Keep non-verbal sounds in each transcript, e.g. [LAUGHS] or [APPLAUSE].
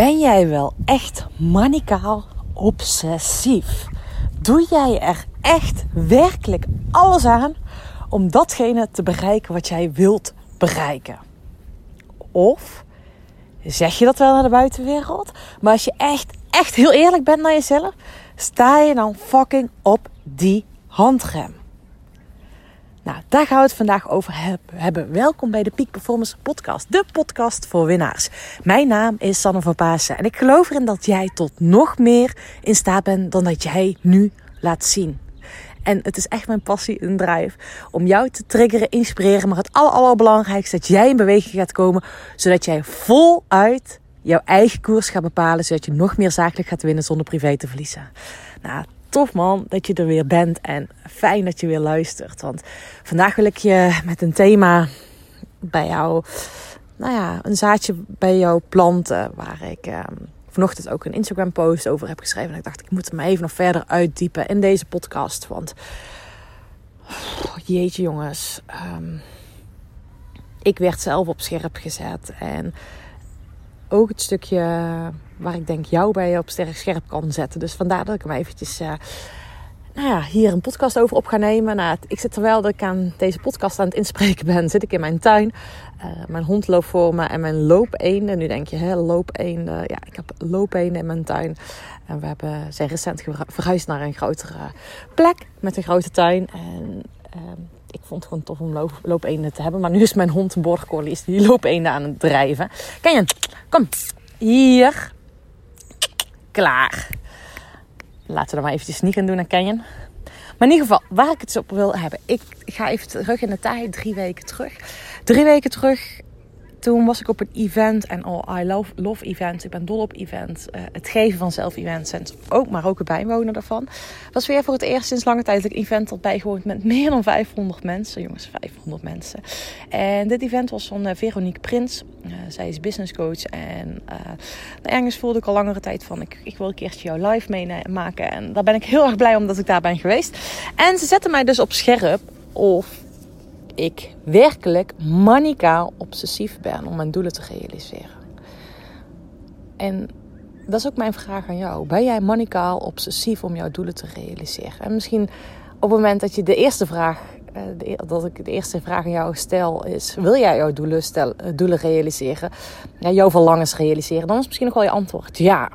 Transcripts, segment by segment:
Ben jij wel echt manicaal obsessief? Doe jij er echt werkelijk alles aan om datgene te bereiken wat jij wilt bereiken? Of zeg je dat wel naar de buitenwereld, maar als je echt, echt heel eerlijk bent naar jezelf, sta je dan fucking op die handrem? Nou, daar gaan we het vandaag over hebben. Welkom bij de Peak Performance Podcast, de podcast voor winnaars. Mijn naam is Sanne van Pasen en ik geloof erin dat jij tot nog meer in staat bent dan dat jij nu laat zien. En het is echt mijn passie en drive om jou te triggeren, inspireren, maar het aller, allerbelangrijkste dat jij in beweging gaat komen, zodat jij voluit jouw eigen koers gaat bepalen, zodat je nog meer zakelijk gaat winnen zonder privé te verliezen. Nou, tof man dat je er weer bent en fijn dat je weer luistert. Want vandaag wil ik je met een thema bij jou, nou ja, een zaadje bij jou planten. Waar ik eh, vanochtend ook een Instagram post over heb geschreven. En ik dacht, ik moet hem even nog verder uitdiepen in deze podcast. Want, oh, jeetje jongens, ehm, ik werd zelf op scherp gezet. En ook het stukje waar ik denk jou bij op sterk scherp kan zetten. Dus vandaar dat ik hem eventjes uh, nou ja, hier een podcast over op ga nemen. Nou, ik zit terwijl ik aan deze podcast aan het inspreken ben, zit ik in mijn tuin. Uh, mijn hond loopt voor me en mijn loopeenden. Nu denk je, hè, loopeenden. Ja, ik heb loopeenden in mijn tuin. En we hebben, zijn recent verhuisd naar een grotere plek met een grote tuin. En uh, ik vond het gewoon tof om loop, loopeenden te hebben. Maar nu is mijn hond een borgcollie, is die loopeenden aan het drijven. Ken je? Kom, hier klaar. Laten we er maar eventjes niet gaan doen aan Canyon. Maar in ieder geval, waar ik het op wil hebben. Ik ga even terug in de tijd, drie weken terug. Drie weken terug toen was ik op een event en oh, I love, love events. Ik ben dol op events. Uh, het geven van zelf-events en ook, maar ook het bijwonen daarvan. was weer voor het eerst sinds lange tijd dat ik een event had bijgewoond met meer dan 500 mensen. Jongens, 500 mensen. En dit event was van uh, Veronique Prins. Uh, zij is business coach en ergens voelde ik al langere tijd van ik, ik wil een keertje jouw live meemaken. En daar ben ik heel erg blij om dat ik daar ben geweest. En ze zetten mij dus op scherp of ik werkelijk manicaal obsessief ben om mijn doelen te realiseren. En dat is ook mijn vraag aan jou. Ben jij manicaal obsessief om jouw doelen te realiseren? En misschien op het moment dat je de eerste vraag, eh, dat ik de eerste vraag aan jou stel, is: wil jij jouw doelen, stel, eh, doelen realiseren? Ja, jouw verlangens realiseren? Dan is misschien nog wel je antwoord ja.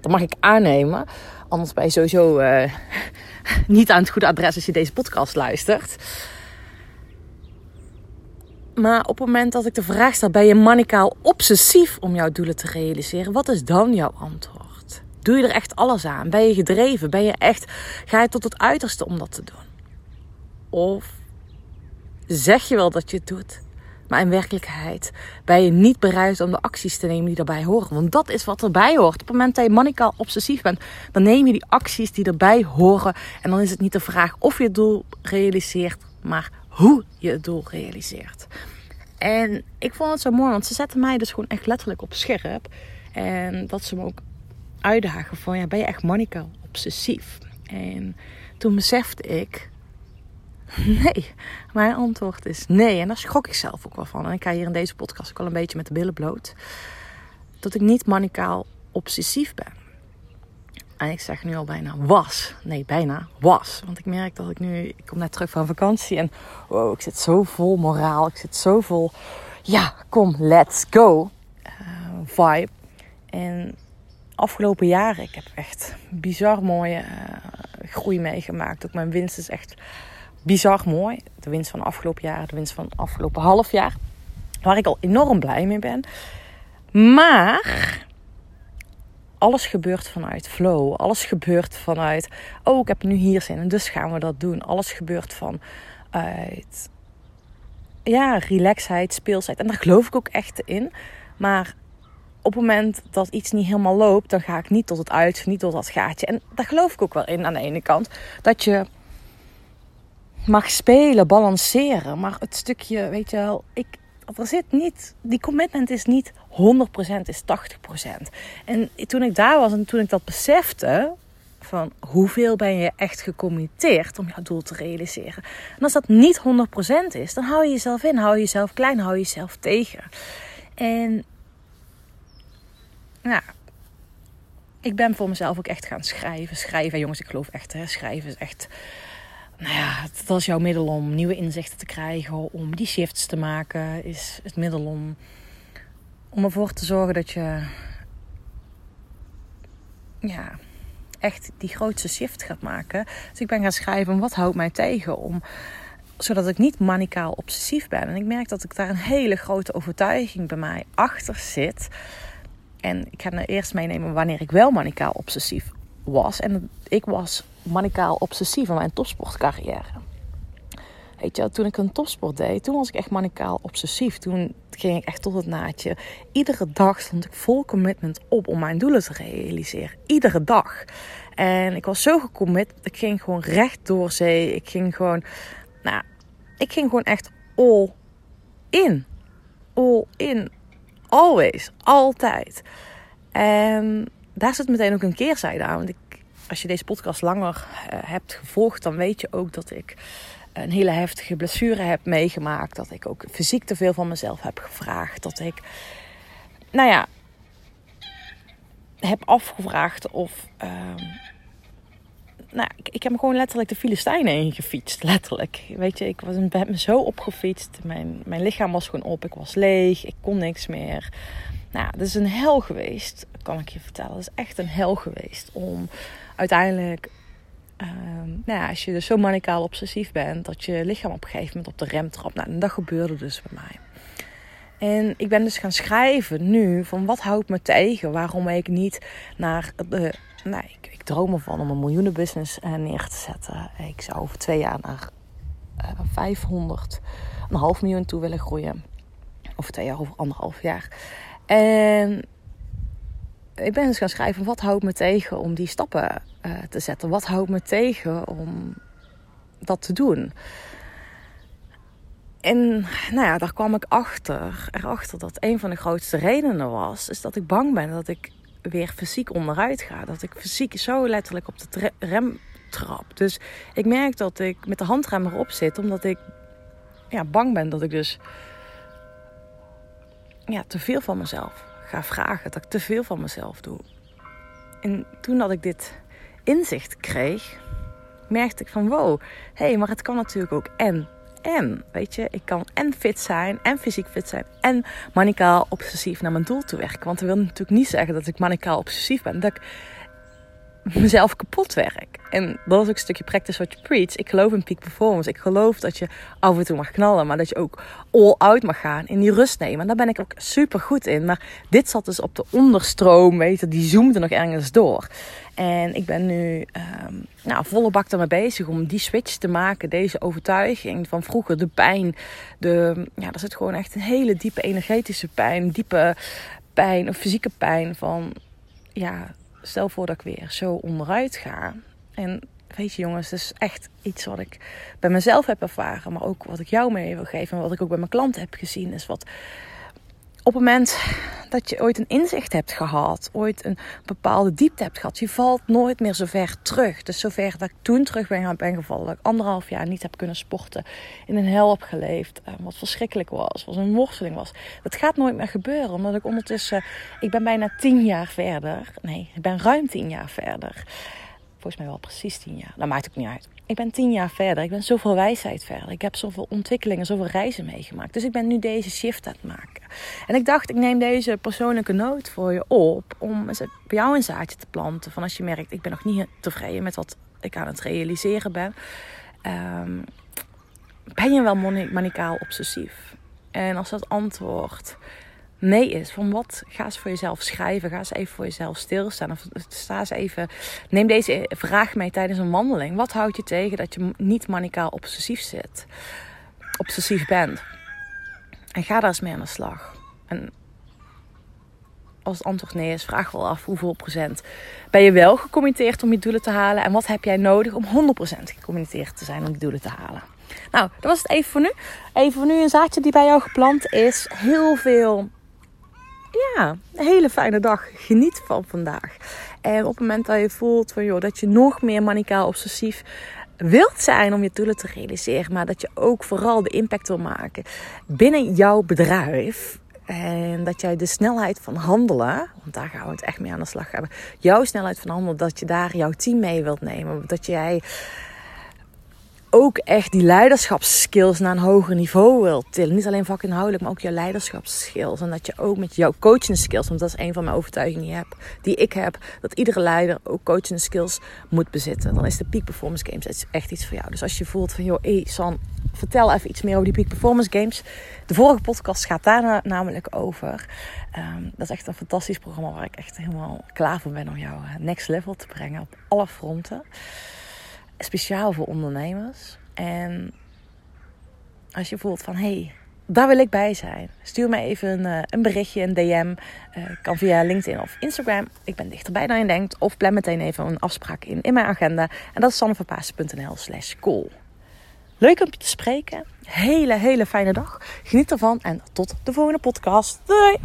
Dat mag ik aannemen. Anders ben je sowieso uh, [LAUGHS] niet aan het goede adres als je deze podcast luistert. Maar op het moment dat ik de vraag stel: ben je manicaal obsessief om jouw doelen te realiseren? Wat is dan jouw antwoord? Doe je er echt alles aan? Ben je gedreven? Ben je echt, ga je tot het uiterste om dat te doen? Of zeg je wel dat je het doet, maar in werkelijkheid ben je niet bereid om de acties te nemen die daarbij horen. Want dat is wat erbij hoort. Op het moment dat je manicaal obsessief bent, dan neem je die acties die erbij horen. En dan is het niet de vraag of je het doel realiseert, maar hoe je het doel realiseert. En ik vond het zo mooi, want ze zetten mij dus gewoon echt letterlijk op scherp. En dat ze me ook uitdagen van, ja, ben je echt manicaal obsessief? En toen besefte ik, nee, mijn antwoord is nee. En daar schrok ik zelf ook wel van. En ik ga hier in deze podcast ook al een beetje met de billen bloot. Dat ik niet manicaal obsessief ben. En ik zeg nu al bijna was. Nee, bijna was. Want ik merk dat ik nu... Ik kom net terug van vakantie en wow, ik zit zo vol moraal. Ik zit zo vol... Ja, kom, let's go. Uh, vibe. En afgelopen jaren, ik heb echt bizar mooie uh, groei meegemaakt. Ook mijn winst is echt bizar mooi. De winst van afgelopen jaar, de winst van afgelopen half jaar. Waar ik al enorm blij mee ben. Maar alles gebeurt vanuit flow. Alles gebeurt vanuit, oh, ik heb nu hier zin en dus gaan we dat doen. Alles gebeurt vanuit, ja, relaxheid, speelsheid. En daar geloof ik ook echt in. Maar op het moment dat iets niet helemaal loopt, dan ga ik niet tot het uit, niet tot dat gaatje. En daar geloof ik ook wel in aan de ene kant. Dat je mag spelen, balanceren. Maar het stukje, weet je wel, ik, er zit niet, die commitment is niet 100%, is 80%. En toen ik daar was en toen ik dat besefte, van hoeveel ben je echt gecommitteerd om jouw doel te realiseren. En als dat niet 100% is, dan hou je jezelf in, hou je jezelf klein, hou je jezelf tegen. En ja, ik ben voor mezelf ook echt gaan schrijven. Schrijven, jongens, ik geloof echt, hè, schrijven is echt. Nou ja, dat is jouw middel om nieuwe inzichten te krijgen, om die shifts te maken. Is het middel om, om ervoor te zorgen dat je ja, echt die grootste shift gaat maken. Dus ik ben gaan schrijven, wat houdt mij tegen om zodat ik niet manicaal obsessief ben. En ik merk dat ik daar een hele grote overtuiging bij mij achter zit. En ik ga het eerst meenemen wanneer ik wel manicaal obsessief was. En ik was manicaal obsessief in mijn topsportcarrière. Weet je, toen ik een topsport deed, toen was ik echt manicaal obsessief. Toen ging ik echt tot het naadje. Iedere dag stond ik vol commitment op om mijn doelen te realiseren. Iedere dag. En ik was zo gecommit. Ik ging gewoon recht door zee. Ik ging gewoon, nou, ik ging gewoon echt all in. All in. Always. Altijd. En daar zit meteen ook een keerzijde aan. Want ik, als je deze podcast langer uh, hebt gevolgd, dan weet je ook dat ik een hele heftige blessure heb meegemaakt. Dat ik ook fysiek te veel van mezelf heb gevraagd. Dat ik, nou ja, heb afgevraagd of. Uh, nou, ik, ik, heb me gewoon letterlijk de Filistijnen ingefietst. Letterlijk. Weet je, ik was, heb me zo opgefietst. Mijn, mijn lichaam was gewoon op. Ik was leeg. Ik kon niks meer. Nou, dat is een hel geweest, kan ik je vertellen. Dat is echt een hel geweest om uiteindelijk Um, nou ja, als je dus zo manicaal obsessief bent dat je lichaam op een gegeven moment op de rem trapt. Nou, en dat gebeurde dus bij mij. En ik ben dus gaan schrijven nu van wat houdt me tegen? Waarom ik niet naar de. Nou, ik, ik droom ervan om een miljoenenbusiness uh, neer te zetten. Ik zou over twee jaar naar uh, 500, een half miljoen toe willen groeien. Over twee jaar, over anderhalf jaar. En ik ben dus gaan schrijven: wat houdt me tegen om die stappen uh, te zetten? Wat houdt me tegen om dat te doen? En nou ja, daar kwam ik achter, erachter dat een van de grootste redenen was, is dat ik bang ben dat ik weer fysiek onderuit ga. Dat ik fysiek zo letterlijk op de rem trap. Dus ik merk dat ik met de handrem erop zit, omdat ik ja, bang ben dat ik dus ja, te veel van mezelf ga vragen. Dat ik te veel van mezelf doe. En toen dat ik dit inzicht kreeg, merkte ik van wow, hé, hey, maar het kan natuurlijk ook en. En, weet je, ik kan en fit zijn, en fysiek fit zijn, en manicaal obsessief naar mijn doel te werken. Want dat wil natuurlijk niet zeggen dat ik manicaal obsessief ben. Dat ik mezelf kapot werk. En dat is ook een stukje practice what you preach. Ik geloof in peak performance. Ik geloof dat je af en toe mag knallen, maar dat je ook all out mag gaan in die rust nemen. En daar ben ik ook super goed in. Maar dit zat dus op de onderstroom, weet je, die zoomde nog ergens door. En ik ben nu um, nou, volle bak ermee bezig om die switch te maken, deze overtuiging van vroeger, de pijn. De, ja, er zit gewoon echt een hele diepe energetische pijn, diepe pijn of fysieke pijn van, ja, stel voor dat ik weer zo onderuit ga. En weet je jongens, het is echt iets wat ik bij mezelf heb ervaren. Maar ook wat ik jou mee wil geven. En wat ik ook bij mijn klanten heb gezien. Is wat op het moment dat je ooit een inzicht hebt gehad. Ooit een bepaalde diepte hebt gehad. Je valt nooit meer zo ver terug. Dus zover dat ik toen terug ben, ben gevallen. Dat ik anderhalf jaar niet heb kunnen sporten. In een hel heb geleefd. Eh, wat verschrikkelijk was. Wat een worsteling was. Dat gaat nooit meer gebeuren. Omdat ik ondertussen... Ik ben bijna tien jaar verder. Nee, ik ben ruim tien jaar verder volgens mij wel precies tien jaar. Dat maakt ook niet uit. Ik ben tien jaar verder. Ik ben zoveel wijsheid verder. Ik heb zoveel ontwikkelingen, zoveel reizen meegemaakt. Dus ik ben nu deze shift aan het maken. En ik dacht, ik neem deze persoonlijke noot voor je op. Om bij jou een zaadje te planten. Van als je merkt, ik ben nog niet tevreden met wat ik aan het realiseren ben. Um, ben je wel manicaal obsessief? En als dat antwoord nee is. Van wat? Ga eens voor jezelf schrijven. Ga eens even voor jezelf stilstaan. Of sta eens even. Neem deze vraag mee tijdens een wandeling. Wat houdt je tegen dat je niet manicaal obsessief zit? Obsessief bent. En ga daar eens mee aan de slag. En als het antwoord nee is, vraag wel af hoeveel procent ben je wel gecommitteerd om je doelen te halen. En wat heb jij nodig om 100% gecommitteerd te zijn om die doelen te halen. Nou, dat was het even voor nu. Even voor nu een zaadje die bij jou geplant is. Heel veel ja, een hele fijne dag. Geniet van vandaag. En op het moment dat je voelt van, joh, dat je nog meer manicaal obsessief wilt zijn om je doelen te realiseren, maar dat je ook vooral de impact wil maken binnen jouw bedrijf. En dat jij de snelheid van handelen, want daar gaan we het echt mee aan de slag hebben. Jouw snelheid van handelen, dat je daar jouw team mee wilt nemen. Dat jij ook echt die leiderschapsskills naar een hoger niveau wilt tillen. Niet alleen vakinhoudelijk, maar ook jouw leiderschapsskills. En dat je ook met jouw coaching skills, want dat is een van mijn overtuigingen die, heb, die ik heb, dat iedere leider ook coaching skills moet bezitten. Dan is de Peak Performance Games echt iets voor jou. Dus als je voelt van, joh, hey San, vertel even iets meer over die Peak Performance Games. De vorige podcast gaat daar namelijk over. Ehm, dat is echt een fantastisch programma waar ik echt helemaal klaar voor ben om jou eh, next level te brengen op alle fronten speciaal voor ondernemers. En als je voelt van hé, hey, daar wil ik bij zijn. Stuur me even een, eh, een berichtje, een DM. Eh, kan via LinkedIn of Instagram. Ik ben dichterbij dan je denkt. Of plan meteen even een afspraak in in mijn agenda. En dat is sanneverpaas.nl slash call. Leuk om je te spreken. Hele, hele fijne dag. Geniet ervan en tot de volgende podcast. Doei!